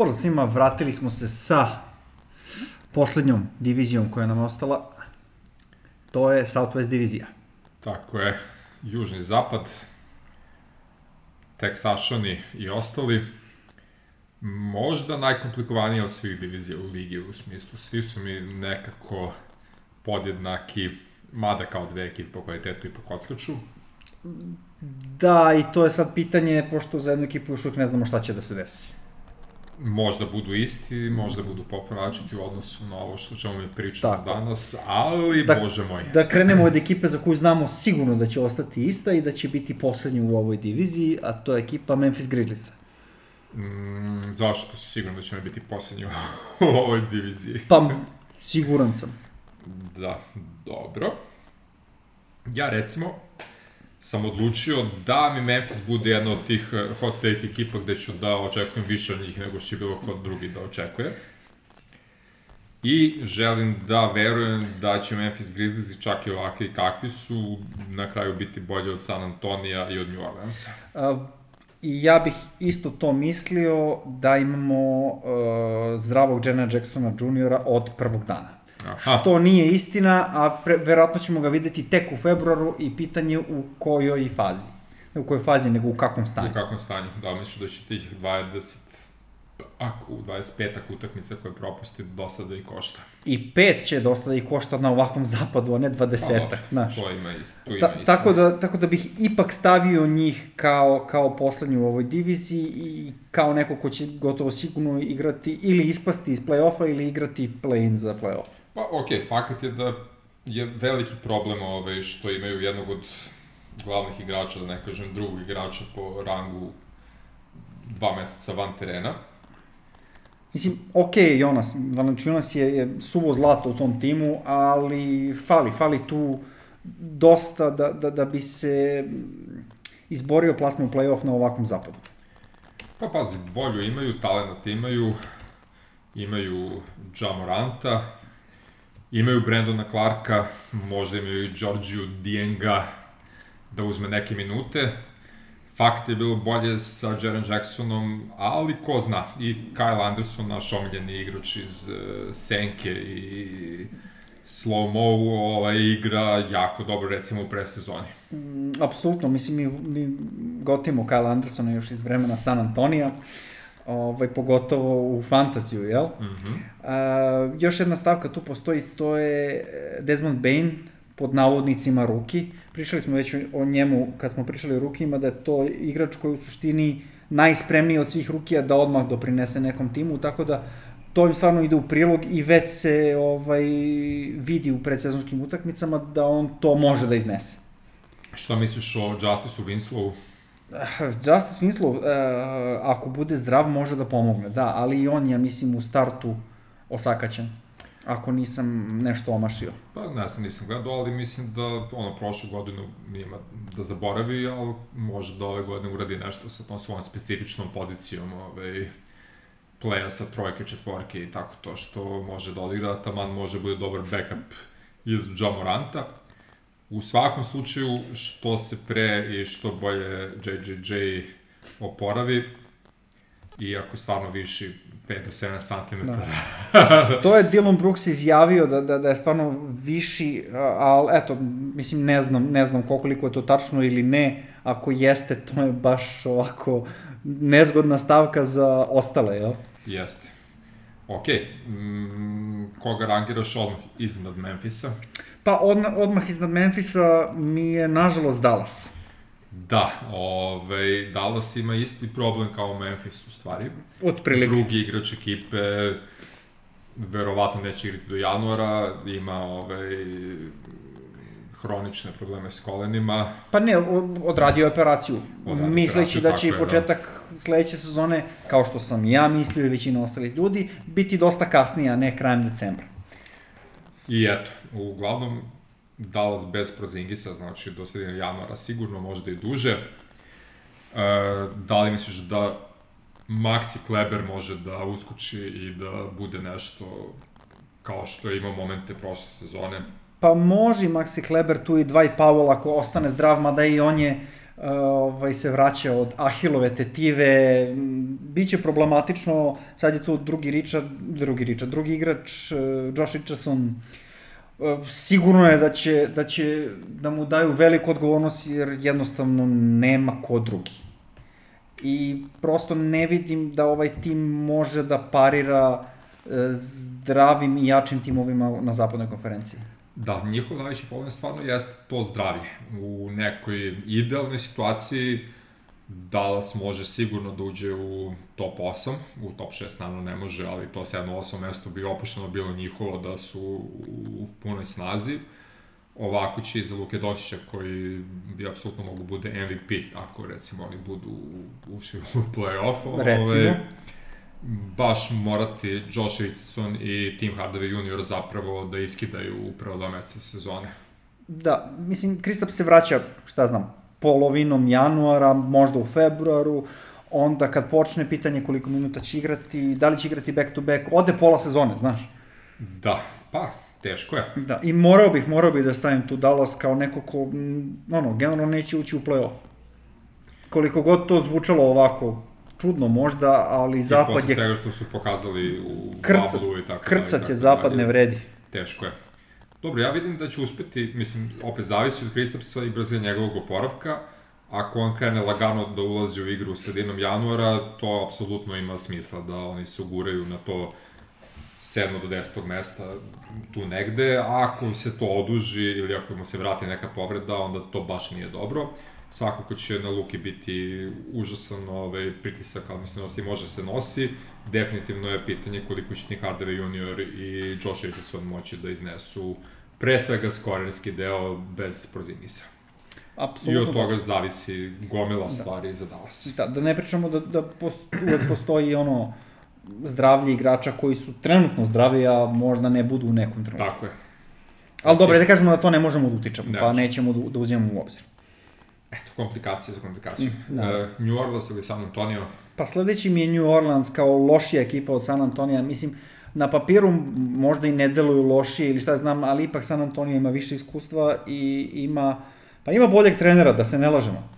Pozdrav svima, vratili smo se sa poslednjom divizijom koja nam je ostala. To je Southwest divizija. Tako je, južni zapad, Teksašani i ostali. Možda najkomplikovanija od svih divizija u ligi u smislu. Svi su mi nekako podjednaki, mada kao dve ekipe po kvalitetu i po kockaču. Da, i to je sad pitanje, pošto za jednu ekipu još uvijek ne znamo šta će da se desi. Možda budu isti, možda budu potpuno različiti u odnosu na ovo što ćemo mi pričati Tako. danas, ali, Da- bože moj. Da krenemo od ekipe za koju znamo sigurno da će ostati ista i da će biti poslednja u ovoj diviziji, a to je ekipa Memphis Grizzliesa. Mm, zašto si siguran da ćemo biti poslednji u ovoj diviziji? Pa, siguran sam. Da, dobro. Ja recimo sam odlučio da mi Memphis bude jedna od tih eh, hot take ekipa gde ću da očekujem više od njih nego što će bilo kod drugi da očekuje. I želim da verujem da će Memphis Grizzlies čak i ovakvi kakvi su na kraju biti bolji od San Antonija i od New Orleansa. I ja bih isto to mislio da imamo uh, zdravog Jenna Jacksona Jr. od prvog dana. Aha. Što nije istina, a pre, verovatno ćemo ga videti tek u februaru i pitanje u kojoj fazi. Ne u kojoj fazi, nego u kakvom stanju. U kakvom stanju? Da, mislim da će tih 20 ako u 25 utakmica koje propusti dosta da i košta. I pet će dosta da i košta na ovakvom zapadu, a ne Pa, dvadesetak, dobro, znaš. To ima isto. Tu ima Ta, isto. tako, da, tako da bih ipak stavio njih kao, kao poslednju u ovoj diviziji i kao neko ko će gotovo sigurno igrati ili ispasti iz play-offa ili igrati play-in za play-off. Pa okej, okay, fakat je da je veliki problem ovaj, što imaju jednog od glavnih igrača, da ne kažem drugog igrača po rangu dva meseca van terena. Mislim, ok, Jonas, Valanciunas je, je suvo zlato u tom timu, ali fali, fali tu dosta da, da, da bi se izborio plasma u play-off na ovakvom zapadu. Pa pazi, volju imaju, talent imaju, imaju Jamoranta, imaju Brandona Clarka, možda imaju i Georgiju Dienga da uzme neke minute. Fakt je bilo bolje sa Jaren Jacksonom, ali ko zna, i Kyle Anderson, naš omiljeni igrač iz uh, Senke i Slow-Mo ovaj, igra jako dobro recimo u presezoni. Mm, Apsolutno, mislim, mi, mi gotimo Kyle Andersona još iz vremena San Antonija, ovaj, pogotovo u fantaziju, jel? Mm -hmm. A, još jedna stavka tu postoji, to je e, Desmond Bain, pod navodnicima ruki. Pričali smo već o- njemu kad smo pričali o rukima, da je to igrač koji u suštini najspremniji od svih rukija da odmah doprinese nekom timu, tako da to im stvarno ide u prilog i već se ovaj vidi u predsezonskim utakmicama da on to može da iznese. Šta misliš o Justice Winslowu? Justice Winslow, uh, ako bude zdrav, može da pomogne, da, ali i on je, mislim, u startu osakaćen, ako nisam nešto omašio. Pa ne znam, nisam gledao, ali mislim da ono prošlu godinu nima da zaboravi, ali može da ove godine uradi nešto sa tom svojom specifičnom pozicijom ovaj, playa sa trojke, četvorke i tako to što može da odigra, taman može da bude dobar backup iz Jamoranta. U svakom slučaju, što se pre i što bolje JJJ oporavi, i ako stvarno viši 5 do 7 cm. Da. To je Dylan Brooks izjavio da, da, da je stvarno viši, ali eto, mislim, ne znam, ne znam koliko je to tačno ili ne, ako jeste, to je baš ovako nezgodna stavka za ostale, jel? Jeste. Ok, koga rangiraš odmah iznad Memfisa? Pa odmah, odmah iznad Memfisa mi je, nažalost, Dallas. Da, ovaj, Dallas ima isti problem kao Memphis u stvari. Otprilike. Drugi igrač ekipe verovatno neće igrati do januara, ima ovaj, hronične probleme s kolenima. Pa ne, odradio je operaciju. Odradio misleći operaciju, da će i je, početak sledeće sezone, kao što sam ja mislio i većina ostalih ljudi, biti dosta kasnije, a ne krajem decembra. I eto, uglavnom Dallas bez Prozingisa, znači do sredine januara sigurno, možda i duže. E, da li misliš da Maxi Kleber može da uskoči i da bude nešto kao što je imao momente prošle sezone? Pa može Maxi Kleber tu i Dwight Powell ako ostane zdrav, mada i on je ovaj, se vraća od Ahilove tetive, biće problematično, sad je tu drugi Richard, drugi Richard, drugi igrač, Josh Richardson, sigurno je da će, da će da mu daju veliku odgovornost jer jednostavno nema ko drugi. I prosto ne vidim da ovaj tim može da parira e, zdravim i jačim timovima na zapadnoj konferenciji. Da, njihov najveći problem stvarno jeste to zdravlje. U nekoj idealnoj situaciji Dallas može sigurno da uđe u top 8, u top 6 naravno ne može, ali to 7-8 mesto bi opušteno bilo njihovo da su u punoj snazi. Ovako će za Luke Došića koji bi apsolutno mogu bude MVP ako recimo oni budu ušli u play-off. Recimo. Ove, baš morati Josh Richardson i Tim Hardaway Jr. zapravo da iskidaju upravo dva meseca sezone. Da, mislim, Kristap se vraća, šta znam, polovinom januara, možda u februaru, onda kad počne pitanje koliko minuta će igrati, da li će igrati back to back, ode pola sezone, znaš. Da, pa, teško je. Da, i morao bih, morao bih da stavim tu Dallas kao neko ko, ono, generalno neće ući u play-off. Koliko god to zvučalo ovako, čudno možda, ali zapad je... I posle svega što su pokazali u Krca, Bablu i tako Krcat je, zapad ne vredi. Teško je. Dobro, ja vidim da će uspeti, mislim, opet zavisi od Kristapsa i brze njegovog oporavka. Ako on krene lagano da ulazi u igru sredinom januara, to apsolutno ima smisla da oni se uguraju na to 7. do 10. mesta tu negde, a ako se to oduži ili ako mu se vrati neka povreda, onda to baš nije dobro. Svakako će na Luki biti užasan ovaj, pritisak, ali mislim da može se nosi. Definitivno je pitanje koliko će Nick Hardaway junior i Josh Richardson moći da iznesu pre svega skorerski deo bez Prozimisa. Apsolutno. I od toga zavisi gomila da. stvari za Dallas. Da, da ne pričamo da, da post, uvek postoji ono zdravlje igrača koji su trenutno zdravi, a možda ne budu u nekom trenutku. Tako je. Ali dobro, da kažemo da to ne možemo da utičemo, ne pa nećemo da, da uzimamo u obzir. Eto, komplikacije za komplikaciju. Mm, da. Uh, New Orleans ili San Antonio? Pa sledeći mi je New Orleans kao lošija ekipa od San Antonija. Mislim, na papiru možda i ne deluju lošije ili šta znam, ali ipak San Antonio ima više iskustva i ima, pa ima boljeg trenera, da se ne lažemo.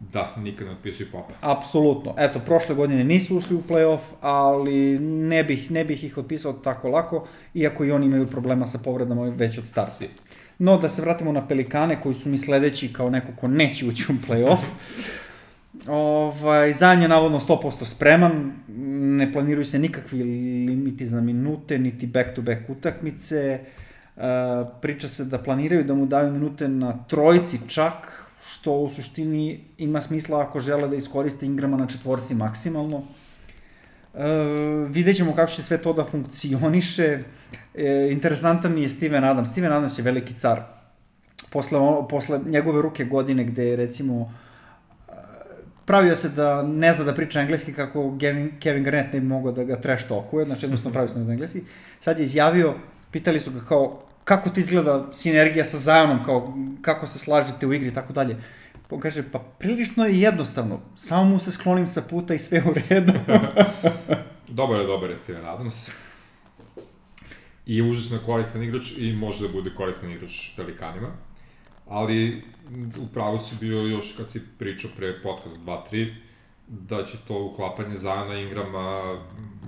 Da, nikad ne otpisuju Popa. Apsolutno. Eto, prošle godine nisu ušli u play-off, ali ne bih, ne bih ih otpisao tako lako, iako i oni imaju problema sa povredama već od starta. Si. No, da se vratimo na Pelikane, koji su mi sledeći kao neko ko neće ući u play-off. Ovaj, Zajan je navodno 100% spreman, ne planiraju se nikakvi limiti za minute, niti back-to-back -back utakmice. Uh, priča se da planiraju da mu daju minute na trojici čak, što u suštini ima smisla ako žele da iskoriste Ingrama na četvorci maksimalno. E, vidjet ćemo kako će sve to da funkcioniše. E, interesantan mi je Steven Adams. Steven Adams je veliki car. Posle, posle njegove ruke godine gde je recimo e, pravio se da ne zna da priča engleski kako Kevin, Kevin Garnett ne bi mogao da ga trash talkuje, znači jednostavno pravio se ne zna engleski. Sad je izjavio, pitali su ga kao kako ti izgleda sinergija sa Zionom, kao kako se slažete u igri i tako dalje. On kaže, pa prilično je jednostavno, samo mu se sklonim sa puta i sve u redu. dobar je, dobar je Steven Adams. I užasno je koristan igrač i može da bude koristan igrač Pelikanima. Ali upravo si bio još kad si pričao pre podcast 2-3, da će to uklapanje Zajana Ingrama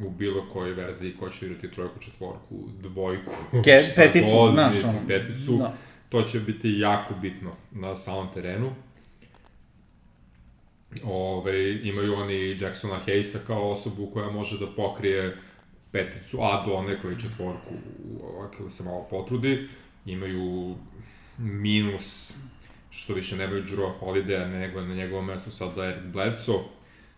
u bilo kojoj verziji ko će igrati trojku, četvorku, dvojku, Ke, peticu, god, naš, mislim, peticu, da. to će biti jako bitno na samom terenu. Ove, imaju oni Jacksona Hayesa kao osobu koja može da pokrije peticu, a do nekoj četvorku, ako se malo potrudi. Imaju minus, što više nemaju Drew Holiday, nego na njegovom mestu sada Eric Bledsoe,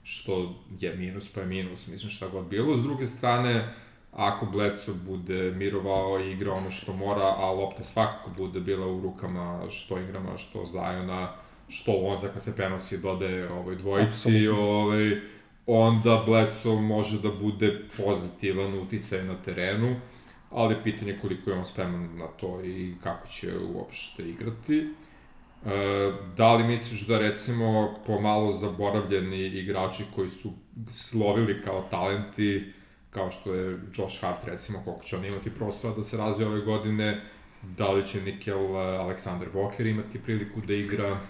što je minus pa je minus, mislim šta god bilo. S druge strane, ako Bledsoe bude mirovao i igra ono što mora, a lopta svakako bude bila u rukama što igrama, što Zajona, što Lonza kad se prenosi dode ovoj dvojici, ovaj, onda Bledsoe može da bude pozitivan uticaj na terenu, ali pitanje koliko je on spreman na to i kako će uopšte igrati. E, da li misliš da recimo pomalo zaboravljeni igrači koji su slovili kao talenti, kao što je Josh Hart recimo, koliko će on imati prostora da se razvije ove godine, da li će Nikel Alexander Walker imati priliku da igra?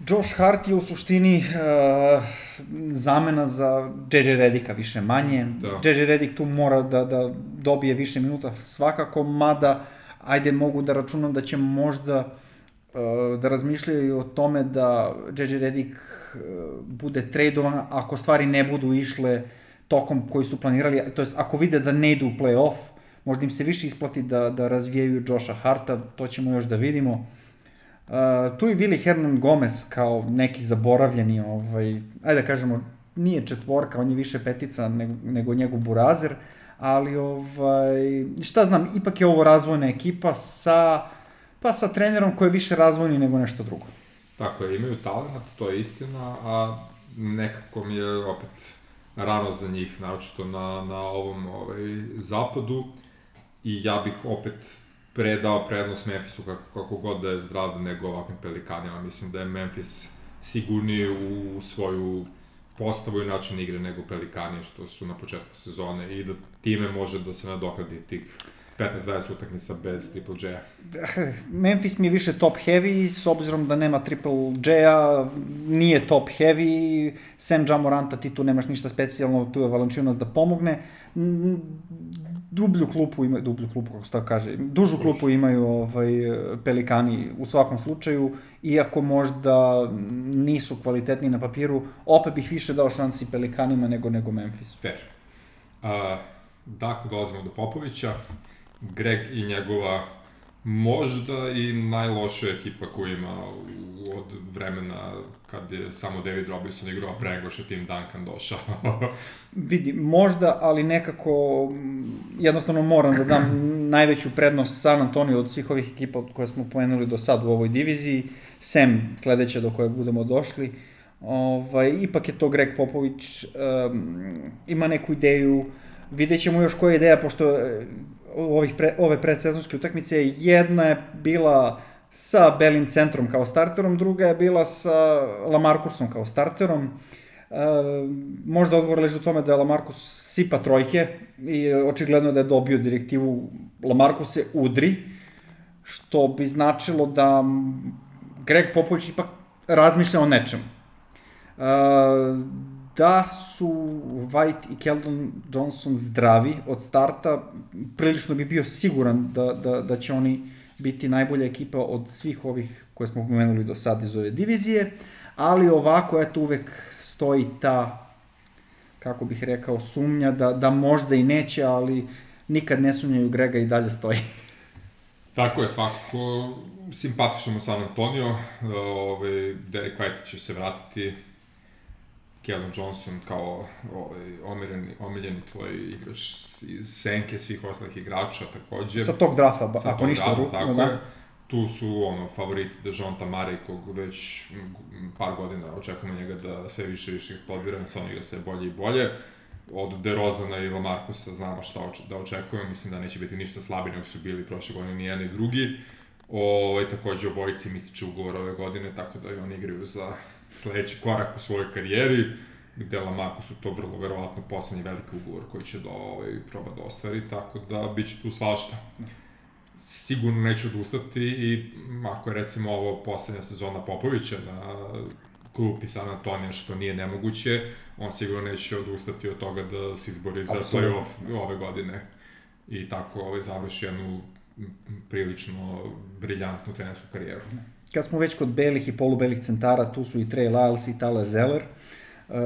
Josh Hart je u suštini uh, zamena za JJ Redika više manje. Da. JJ Redik tu mora da, da dobije više minuta svakako, mada ajde mogu da računam da će možda uh, da razmišljaju o tome da JJ Redik uh, bude tradovan ako stvari ne budu išle tokom koji su planirali, to jest ako vide da ne idu u play-off, možda im se više isplati da, da razvijaju Josha Harta, to ćemo još da vidimo. Uh, tu je Willi Hernan Gomez kao neki zaboravljeni, ovaj, ajde da kažemo, nije četvorka, on je više petica nego, nego njegov burazer, ali ovaj, šta znam, ipak je ovo razvojna ekipa sa, pa sa trenerom koji je više razvojni nego nešto drugo. Tako je, imaju talent, to je istina, a nekako mi je opet rano za njih, naočito na, na ovom ovaj, zapadu i ja bih opet predao prednost Memphisu kako, kako god da je zdrav nego ovakvim pelikanima. Mislim da je Memphis sigurniji u svoju postavu i način igre nego pelikani što su na početku sezone i da time može da se nadokradi tih 15-20 utakmica bez Triple J-a. Memphis mi je više top heavy, s obzirom da nema Triple J-a, nije top heavy, Sam Jamoranta ti tu nemaš ništa specijalno, tu je Valančinas da pomogne dublju klupu imaju, dublju klupu, kako se tako kaže, dužu klupu imaju ovaj, pelikani u svakom slučaju, iako možda nisu kvalitetni na papiru, opet bih više dao šansi pelikanima nego, nego Memphis. Fair. Uh, dakle, dolazimo do Popovića. Greg i njegova možda i najlošija ekipa koju ima od vremena kad je samo David Robinson igrao, a pre nego što Tim Duncan došao. Vidi, možda, ali nekako jednostavno moram da dam najveću prednost San Antonio od svih ovih ekipa koje smo pomenuli do sad u ovoj diviziji, sem sledeće do koje budemo došli. Ovaj, ipak je to Greg Popović, um, ima neku ideju, vidjet ćemo još koja je ideja, pošto ovih pre, ove predsezonske utakmice, jedna je bila sa Belim centrom kao starterom, druga je bila sa Lamarcusom kao starterom. E, možda odgovor leži u tome da je Lamarcus sipa trojke i očigledno da je dobio direktivu Lamarcus se udri, što bi značilo da Greg Popović ipak razmišlja o nečemu. E, da su White i Keldon Johnson zdravi od starta, prilično bi bio siguran da, da, da će oni biti najbolja ekipa od svih ovih koje smo pomenuli do sada iz ove divizije, ali ovako, eto, uvek stoji ta, kako bih rekao, sumnja da, da možda i neće, ali nikad ne sumnjaju Grega i dalje stoji. Tako je, svakako simpatično San Antonio, ovaj, Derek White će se vratiti, Kevin Johnson kao ovaj, omiljeni, omiljeni tvoj igrač iz senke svih ostalih igrača takođe. Sa tog drafta, ba, ako ništa drugo. Tako da. je. Tu su ono, favoriti Dejonta Mare, kog već par godina očekujemo njega da sve više i više eksplodira, sa on igra sve bolje i bolje. Od DeRozana i Lamarcusa znamo šta oč da očekujemo, mislim da neće biti ništa slabi nego su bili prošle godine ni jedan ni drugi. Ovaj, takođe obojici mi ističe ugovor ove godine, tako da i oni igraju za sledeći korak u svojoj karijeri, gde Lamaku su to vrlo verovatno poslednji veliki ugovor koji će da ovaj, proba da ostvari, tako da bit će tu svašta. Sigurno neće odustati i ako je recimo ovo poslednja sezona Popovića na klupi San Antonija, što nije nemoguće, on sigurno neće odustati od toga da se izbori za play-off ove godine. I tako ovaj, završi jednu prilično briljantnu trenersku karijeru kad smo već kod belih i polubelih centara, tu su i Trey Lyles i Tyler Zeller. Uh,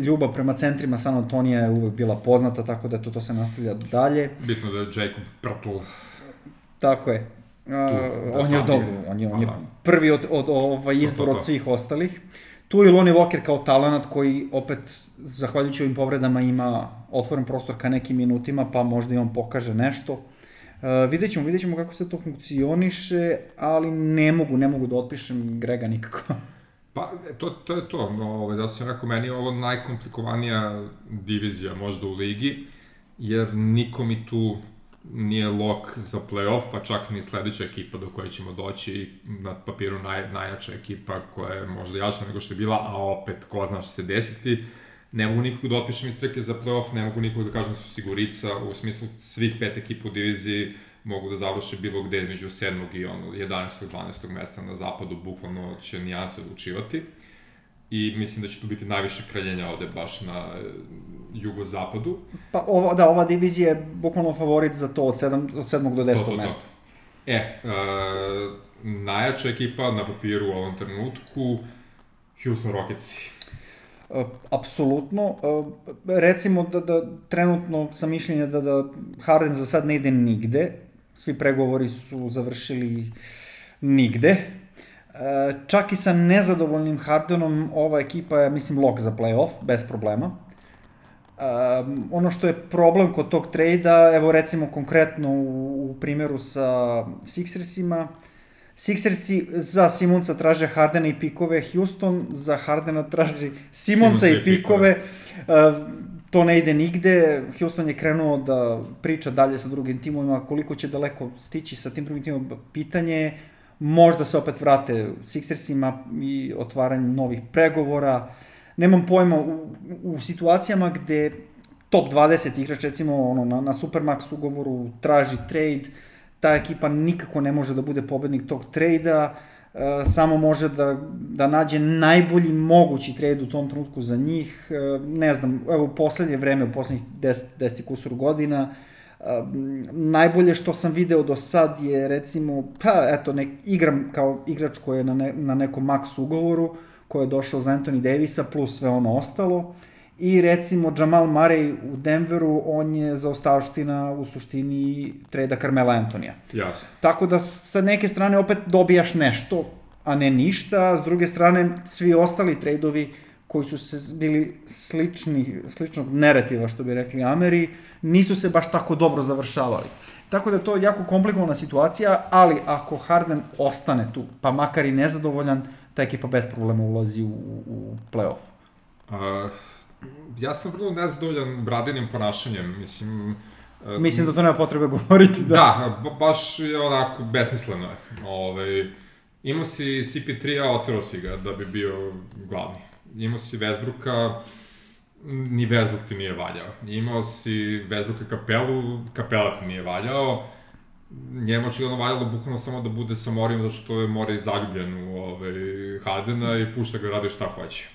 ljubav prema centrima San Antonija je uvek bila poznata, tako da to, to se nastavlja dalje. Bitno da je Jacob Prtl Tako je. Uh, on je dobro, on je, on je prvi od, od ovaj izbor od svih ostalih. Tu je Lonnie Walker kao talenat koji opet, zahvaljujući ovim povredama, ima otvoren prostor ka nekim minutima, pa možda i on pokaže nešto. Uh, vidjet ćemo, vidjet ćemo kako se to funkcioniše, ali ne mogu, ne mogu da otpišem Grega nikako. Pa, to, to je to. Ovo, ovaj, zato sam rekao, meni je ovo najkomplikovanija divizija možda u ligi, jer niko mi tu nije lok za playoff, pa čak ni sledeća ekipa do koje ćemo doći, na papiru naj, najjača ekipa koja je možda jača nego što je bila, a opet ko zna što se desiti. Uh, ne mogu nikog da otpišem iz trke za playoff, ne mogu nikog da kažem da su sigurica, u smislu svih pet ekipa u diviziji mogu da završe bilo gde među 7. i ono 11. i 12. mesta na zapadu, bukvalno će nijanse odlučivati. I mislim da će tu biti najviše kraljenja ovde baš na e, jugozapadu. Pa ova, da, ova divizija je bukvalno favorit za to od 7. od 7. do 10. To, to, to. mesta. E, uh, najjača ekipa na papiru u ovom trenutku, Houston Rockets. Uh, apsolutno. Uh, recimo da, da trenutno sam mišljenja da, da Harden za sad ne ide nigde. Svi pregovori su završili nigde. Uh, čak i sa nezadovoljnim Hardenom ova ekipa je, mislim, lok za playoff, bez problema. Um, ono što je problem kod tog trejda, evo recimo konkretno u, u primjeru sa Sixersima, Sixersi za Simonsa traže Hardena i pikove, Houston za Hardena traži Simonsa i pikove, uh, to ne ide nigde, Houston je krenuo da priča dalje sa drugim timovima, koliko će daleko stići sa tim drugim timom, pitanje možda se opet vrate Sixersima i otvaranje novih pregovora, nemam pojma, u, u situacijama gde top 20 igrač, recimo ono, na, na Supermax ugovoru traži trade, ta ekipa nikako ne može da bude pobednik tog trejda, uh, samo može da, da nađe najbolji mogući trade u tom trenutku za njih. Uh, ne znam, evo u poslednje vreme, u poslednjih 10, 10 kusur godina, uh, najbolje što sam video do sad je recimo, pa eto, nek, igram kao igrač koji je na, ne, na nekom max ugovoru, uh, ko je došao za Anthony Davisa plus sve ono ostalo. I recimo Jamal Murray u Denveru, on je zaostavština u suštini treda Carmela Antonija. Jasno. Tako da sa neke strane opet dobijaš nešto, a ne ništa, s druge strane svi ostali tradeovi koji su se bili slični, sličnog narativa, što bi rekli Ameri, nisu se baš tako dobro završavali. Tako da je to jako komplikovana situacija, ali ako Harden ostane tu, pa makar i nezadovoljan, ta ekipa bez problema ulazi u, u playoff? Uh, ja sam vrlo nezadovoljan Bradinim ponašanjem, mislim... Uh, mislim da to nema potrebe govoriti. Da, da ba, baš je onako besmisleno je. Ove, ovaj, imao si CP3-a, otero si ga da bi bio glavni. Imao si Vesbruka, ni Vesbruk ti nije valjao. Imao si Vesbruka kapelu, kapela ti nije valjao njemu očigledno valjalo bukvalno samo da bude sa Morijem, zato što je Mori zaljubljen u ovaj, Hardena i pušta ga rade šta hoće.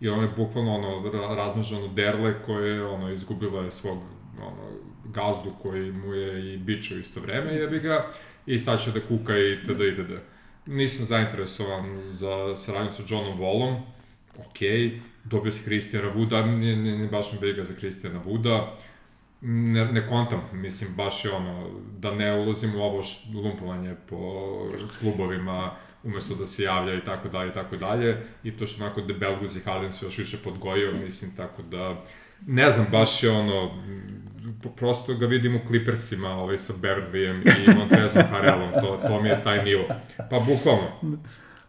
I on je bukvalno ono, razmežano derle koje je ono, izgubilo je svog ono, gazdu koji mu je i biče u isto vreme, jebi ga, i sad će da kuka i td. i td. Nisam zainteresovan za saradnju sa Johnom Wallom, okej, dobio si Kristijana Vuda, ne, ne, ne baš mi briga za Kristijana Vuda, ne, ne kontam, mislim, baš je ono, da ne ulazim u ovo lumpovanje po klubovima, umesto da se javlja i tako dalje i tako dalje, i to što onako Debelguz i Harden se još više podgojio, mislim, tako da, ne znam, baš je ono, prosto ga vidim u Clippersima, ovaj, sa Beverlyem i Montrezom Harelom, to, to mi je taj nivo. Pa bukvalno.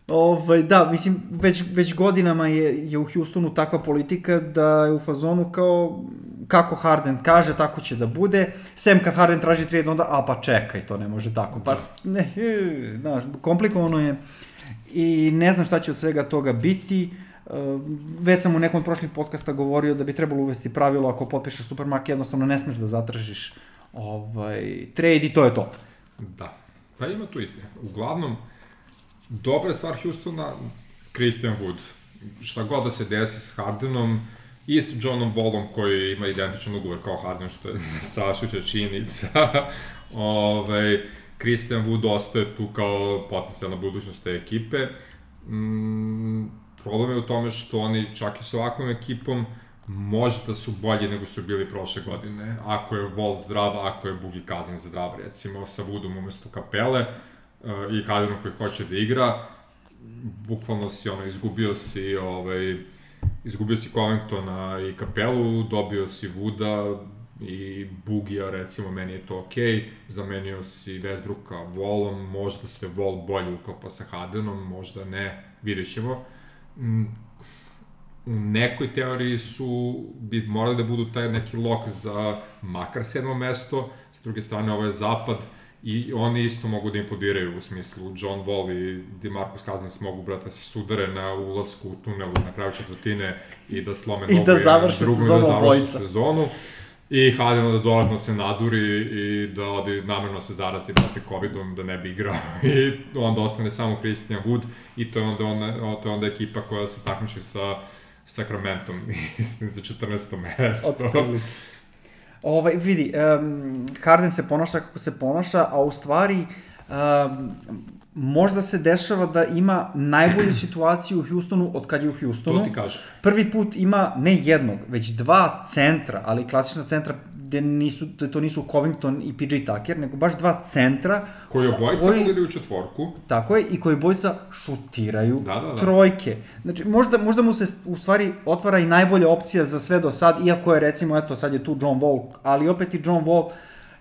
Ovaj, da, mislim, već, već godinama je, je u Houstonu takva politika da je u fazonu kao kako Harden kaže, tako će da bude. Sem kad Harden traži trade, onda, a pa čekaj, to ne može tako. Pa, ne, znaš, komplikovano je i ne znam šta će od svega toga biti. Uh, već sam u nekom prošlih podcasta govorio da bi trebalo uvesti pravilo ako potpišeš Supermark, jednostavno ne smeš da zatražiš ovaj, trade i to je to. Da, pa ima tu istine. Uglavnom, dobra stvar Houstona, Christian Wood. Šta god da se desi s Hardenom, i s Johnom Wallom koji ima identičan ugovor kao Harden, što je strašuća činjenica. Ove, Christian Wood ostaje tu kao potencijalna budućnost te ekipe. Mm, problem je u tome što oni čak i s ovakvom ekipom možda su bolji nego su bili prošle godine. Ako je Wall zdrav, ako je Bugi Kazan zdrav, recimo sa Woodom umesto kapele uh, i Hardenom koji hoće da igra, bukvalno si ono, izgubio si ovaj, izgubio si Covingtona i Kapelu, dobio si Vuda i Bugija, recimo, meni je to okej, okay. zamenio si Westbrooka Volom, možda se Vol bolje uklapa sa Hardenom, možda ne, vidjet ćemo. Mm, u nekoj teoriji su, bi morali da budu taj neki lok za makar sedmo mesto, s druge strane ovo je zapad, I oni isto mogu da impodiraju u smislu John Wall i DeMarcus Cousins mogu, brate, se sudare na ulasku u tunelu na kraju četvrtine i da slome I da završe sezonu da završe sezonu. I Harden onda dodatno se naduri i da ode namerno se zarazi protiv Covidom da ne bi igrao. I onda ostane samo Christian Wood i to je onda, onda, to je onda ekipa koja se takmiči sa Sacramentom, mislim, za 14. mesto. Otprilike. Ovaj, vidi, um, Harden se ponaša kako se ponaša, a u stvari um, možda se dešava da ima najbolju situaciju u Houstonu od kad je u Houstonu. To ti kaže. Prvi put ima ne jednog, već dva centra, ali klasična centra gde nisu, da to nisu Covington i PJ Tucker, nego baš dva centra. Koji obojica koji, igraju četvorku. Tako je, i koji obojica šutiraju da, da, da. trojke. Znači, možda, možda mu se u stvari otvara i najbolja opcija za sve do sad, iako je recimo, eto, sad je tu John Wall, ali opet i John Wall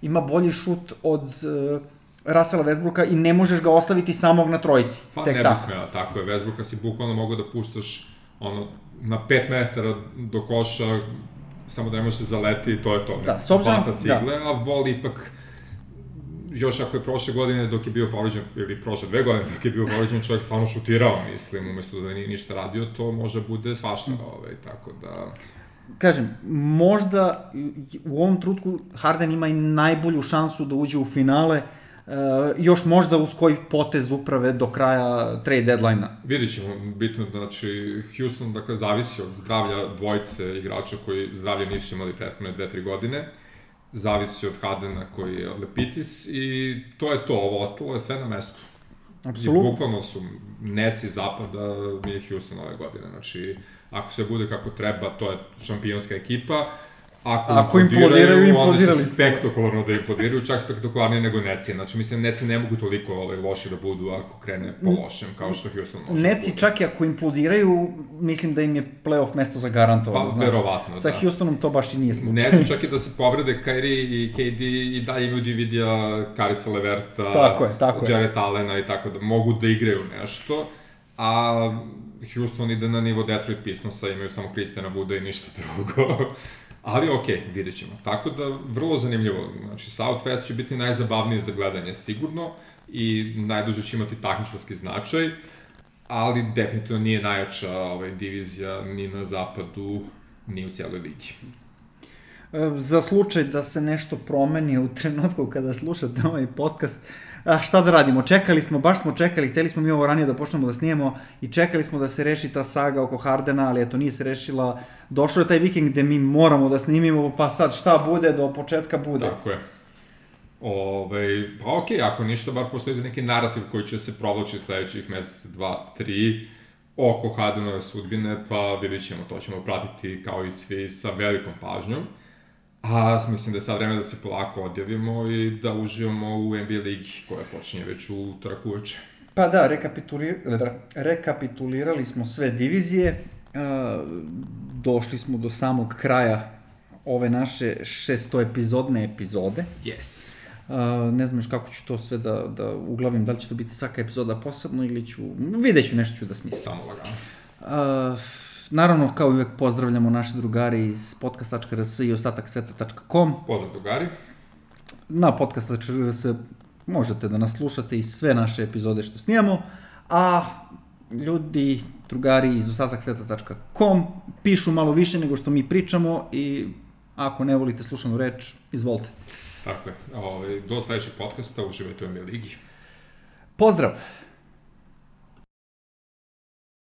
ima bolji šut od uh, Russella Westbrooka i ne možeš ga ostaviti samog na trojici. Pa tek ne bi smela, tako je. Westbrooka si bukvalno mogu da puštaš ono, na 5 metara do koša, samo da ne može se zaleti i to je to. Da, s obzirom, Baca cigle, da. a Vol ipak još ako je prošle godine dok je bio povređen, ili prošle dve godine dok je bio povređen, čovjek stvarno šutirao, mislim, umesto da nije ništa radio, to može bude svašta, ovaj, tako da... Kažem, možda u ovom trutku Harden ima i najbolju šansu da uđe u finale, Uh, još možda uz koji potez uprave do kraja trade deadline-a. Vidjet ćemo, bitno, znači, Houston, dakle, zavisi od zdravlja dvojice igrača koji zdravlje nisu imali prethodne dve, tri godine, zavisi od Hardena koji je od Lepitis i to je to, ovo ostalo je sve na mestu. Apsolutno. I bukvalno su neci zapada mi je Houston ove godine, znači, ako se bude kako treba, to je šampionska ekipa, Ako, Ako implodiraju, implodirali su. spektakularno da implodiraju, čak spektakularnije nego Neci. Znači, mislim, Neci ne mogu toliko ovaj, loši da budu ako krene po lošem, kao što Houston može da Neci da čak i ako implodiraju, mislim da im je playoff mesto zagarantovano. Pa, znaš. verovatno, Sa da. Houstonom to baš i nije slučaj. Ne znam čak i da se povrede Kyrie i KD i dalje imaju Dividija, Karisa Leverta, tako je, tako Jared je. Allena i tako da mogu da igraju nešto. A Houston ide na nivo Detroit Pistonsa, imaju samo Kristjana Vuda i ništa drugo. Ali ok, vidjet ćemo. Tako da, vrlo zanimljivo. Znači, Southwest će biti najzabavnije za gledanje sigurno i najduže će imati takmičarski značaj, ali definitivno nije najjača ovaj, divizija ni na zapadu, ni u cijeloj ligi. E, za slučaj da se nešto promeni u trenutku kada slušate ovaj podcast, a šta da radimo, čekali smo, baš smo čekali, hteli smo mi ovo ranije da počnemo da snijemo i čekali smo da se reši ta saga oko Hardena, ali eto nije se rešila. Došao je taj vikend gde mi moramo da snimimo, pa sad šta bude, do početka bude. Tako je. Ove, pa okej, okay, ako ništa, bar postoji neki narativ koji će se provlači sledećih meseca, dva, tri, oko Hardenove sudbine, pa vidjet ćemo, to ćemo pratiti kao i svi sa velikom pažnjom. A mislim da je sad vreme da se polako odjavimo i da uživamo u NBA ligi koja počinje već u utorak uveče. Pa da, rekapitulir, rekapitulirali smo sve divizije, došli smo do samog kraja ove naše šestoepizodne epizode. Yes. Uh, ne znam još kako ću to sve da, da uglavim, da li će to biti svaka epizoda posebno ili ću, vidjet ću nešto ću da smislim. Samo lagano. Uh, Naravno, kao i uvek, pozdravljamo naše drugari iz podcast.rs i ostatak sveta.com. Pozdrav drugari. Na podcast.rs možete da nas slušate i sve naše epizode što snijamo, a ljudi, drugari iz ostatak sveta.com pišu malo više nego što mi pričamo i ako ne volite slušanu reč, izvolite. Tako je. Ovaj, do sledećeg podcasta, uživajte u Ligi. Pozdrav!